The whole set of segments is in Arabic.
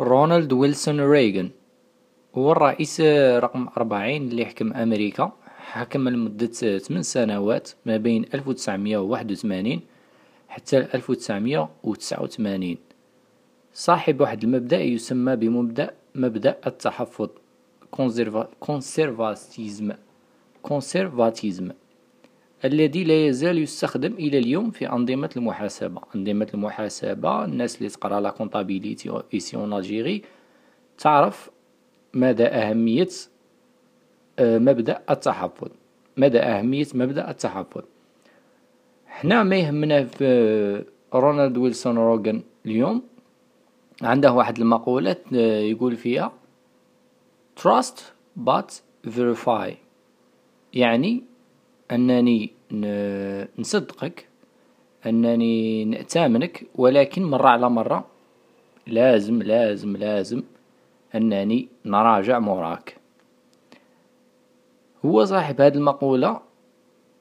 رونالد ويلسون ريغان. هو الرئيس رقم أربعين اللي حكم أمريكا. حكم لمدة ثمان سنوات ما بين ألف وتسعمية وواحد وثمانين حتى ألف وتسعمية وتسعة وثمانين. صاحب واحد المبدأ يسمى بمبدأ مبدأ التحفظ. conservatism conservatism الذي لا يزال يستخدم إلى اليوم في أنظمة المحاسبة. أنظمة المحاسبة الناس اللي تقرا la comptabilité ici en Algérie تعرف مدى أهمية آه، مبدأ التحفظ. مدى أهمية مبدأ التحفظ. حنا ما يهمنا في رونالد ويلسون روغان اليوم. عنده واحد المقولة آه، يقول فيها trust but verify. يعني أنني نصدقك أنني نأتامنك ولكن مرة على مرة لازم لازم لازم أنني نراجع موراك. هو صاحب هذه المقولة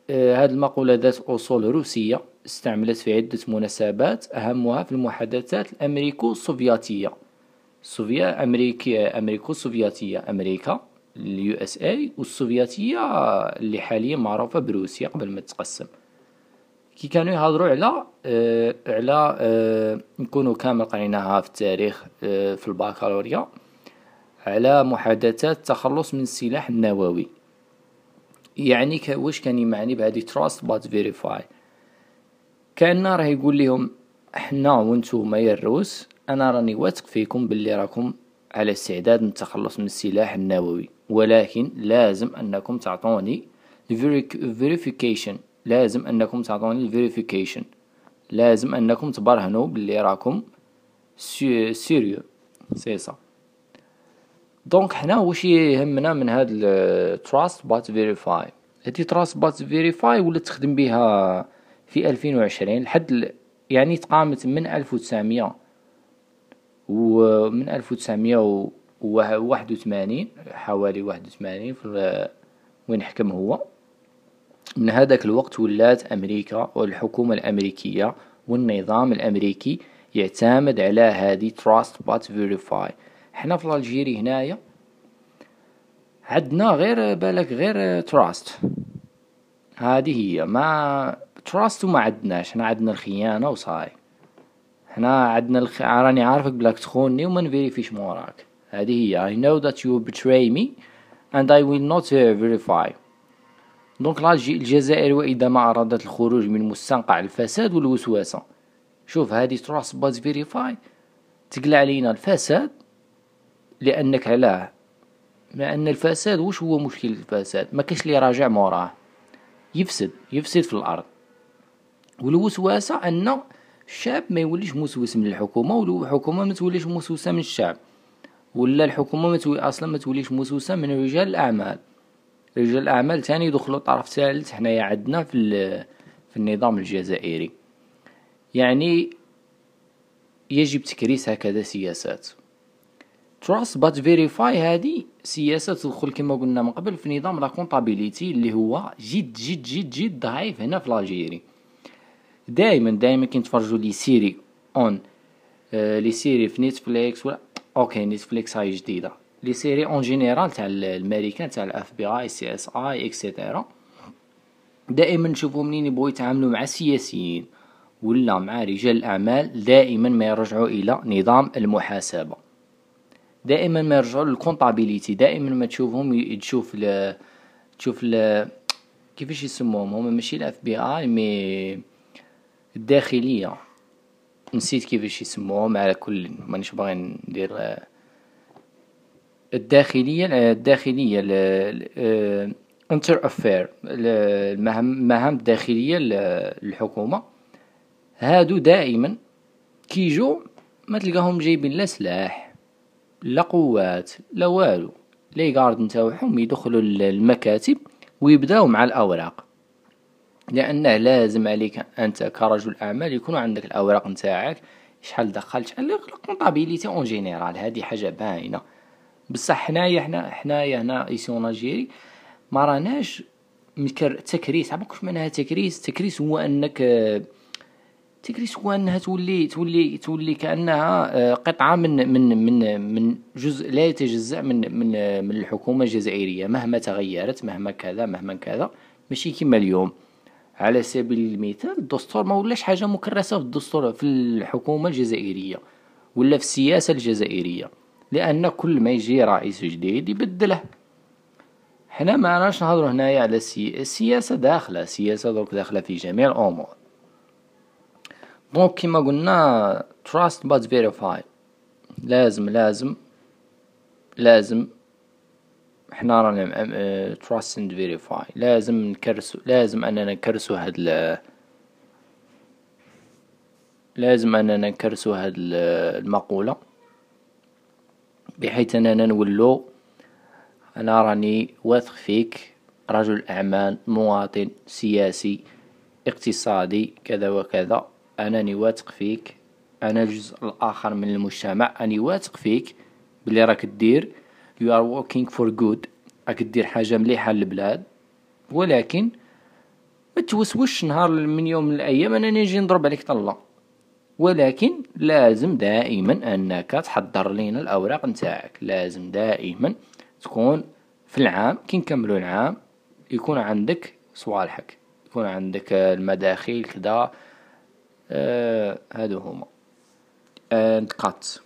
آه، هذه المقولة ذات أصول روسية استعملت في عدة مناسبات أهمها في المحادثات الأمريكو السوفياتية السوفيا أمريكية أمريكو السوفياتية أمريكا. ال USA والسوفياتية اللي حاليا معروفة بروسيا قبل ما تقسم كي كانوا يهضروا على آه على آه نكونوا كامل قريناها في التاريخ آه في البكالوريا على محادثات التخلص من السلاح النووي. يعني واش كان يمعني بهذه trust but verify كأن راه يقول لهم إحنا وأنتم يا الروس أنا راني واثق فيكم باللي راكم على استعداد للتخلص من السلاح النووي. ولكن لازم أنكم تعطوني verification. لازم أنكم تعطوني verification. لازم أنكم تبرهنوا باللي راكم sérieux. C'est ça. Donc حنا واش يهمنا من هاد ال trust but verify هادي trust but verify ولات تخدم بها في 2020 لحد يعني تقامت من 1900 ومن 1900 واحد وثمانين حوالي واحد وثمانين وين حكم هو. من هذاك الوقت ولات أمريكا والحكومة الأمريكية والنظام الأمريكي يعتمد على هذه trust but verify حنا في l'Algérie هنايا عندنا غير بالك غير trust هذه هي ما trust وما عندناش حنا عندنا الخيانة وصاي. حنا عندنا الخ... راني عارفك بلاك تخوني وما نفيريفيش موراك. هذه هي. I know that you betray me and I will not verify. Donc الجزائر وإذا ما أرادت الخروج من مستنقع الفساد والوسوسة شوف هذه trust but verify تقلع علينا الفساد لأنك علاه. لأن الفساد وش هو مشكل الفساد؟ ما كاش اللي راجع موراه. يفسد يفسد في الأرض. والوسوسة أن الشعب ما يوليش موسوس من الحكومة والحكومة ما توليش موسوسة من الشعب. ولا الحكومة ما تولي أصلا ما توليش موسوسة من رجال الأعمال. رجال الأعمال تاني يدخلوا طرف ثالث. حنايا عندنا في في النظام الجزائري. يعني يجب تكريس هكذا سياسات. trust but verify هذه سياسة تدخل كما قلنا من قبل في نظام la comptabilité اللي هو جد جد جد جد ضعيف هنا في l'Algérie دائما دائما كي نتفرجوا les séries en آه les séries في نتفليكس ولا OK نتفليكس هاي جديدة. les séries en général تاع الامريكان تاع ال FBI CSI et cetera دائما نشوفوا منين يبغوا يتعاملوا مع السياسيين ولا مع رجال الاعمال دائما ما يرجعوا إلى نظام المحاسبة. دائما ما يرجعوا لل comptabilité دائما ما تشوفهم تشوف ل... تشوف ل... كيفاش يسموهم؟ هما ماشي ال FBI mais الداخليه نسيت كيفاش يسموهم على كل مانيش باغي ندير الداخلية الداخلية internal affairs المهام الداخليه للحكومة. هادو دائما كيجو ما تلقاهم جايبين لا سلاح لا قوات لا والو. les gardes نتاوعهم يدخلوا المكاتب ويبداو مع الأوراق. لأنه لازم عليك أنت كرجل اعمال يكون عندك الأوراق نتاعك. شحال دخلت شحال ال comptabilité en général هذه حاجة باينة. بصح حنايا حنا حنايا هنا ici en Algérie ما راناش تكريس. عمرك معناها تكريس. تكريس هو أنك تكري سوا أنها تولي تولي تولي كأنها آه، قطعة من من من من جزء لا يتجزأ من من من الحكومة الجزائرية. مهما تغيرت مهما كذا مهما كذا. ماشي كما اليوم. على سبيل المثال الدستور ما ولاش حاجة مكرسة في الدستور في الحكومة الجزائرية ولا في السياسة الجزائرية لأن كل ما يجي رئيس جديد يبدله. حنا ما راناش نهضروا هنايا على السي... السياسة داخلة السياسة دوك داخلة في جميع الأمور. دونك كيما قلنا trust but verify. لازم لازم لازم إحنا رانا trust and verify. لازم نكرسو لازم أننا نكرسو هاد ال لازم أننا نكرسو هاد المقولة بحيث أننا نولو أنا راني واثق فيك رجل أعمال مواطن سياسي اقتصادي كذا وكذا. أنني واثق فيك أنا الجزء الآخر من المجتمع أني واثق فيك بلي راك دير you are working for good. راك دير حاجة مليحة للبلاد. ولكن ما توسوش نهار من يوم من الأيام أنني نجي نضرب عليك طلة. ولكن لازم دائما أنك تحضر لينا الأوراق نتاعك. لازم دائما تكون في العام كي نكملو العام يكون عندك صوالحك. يكون عندك المداخيل كذا. آه هادو هما. آه نقاط.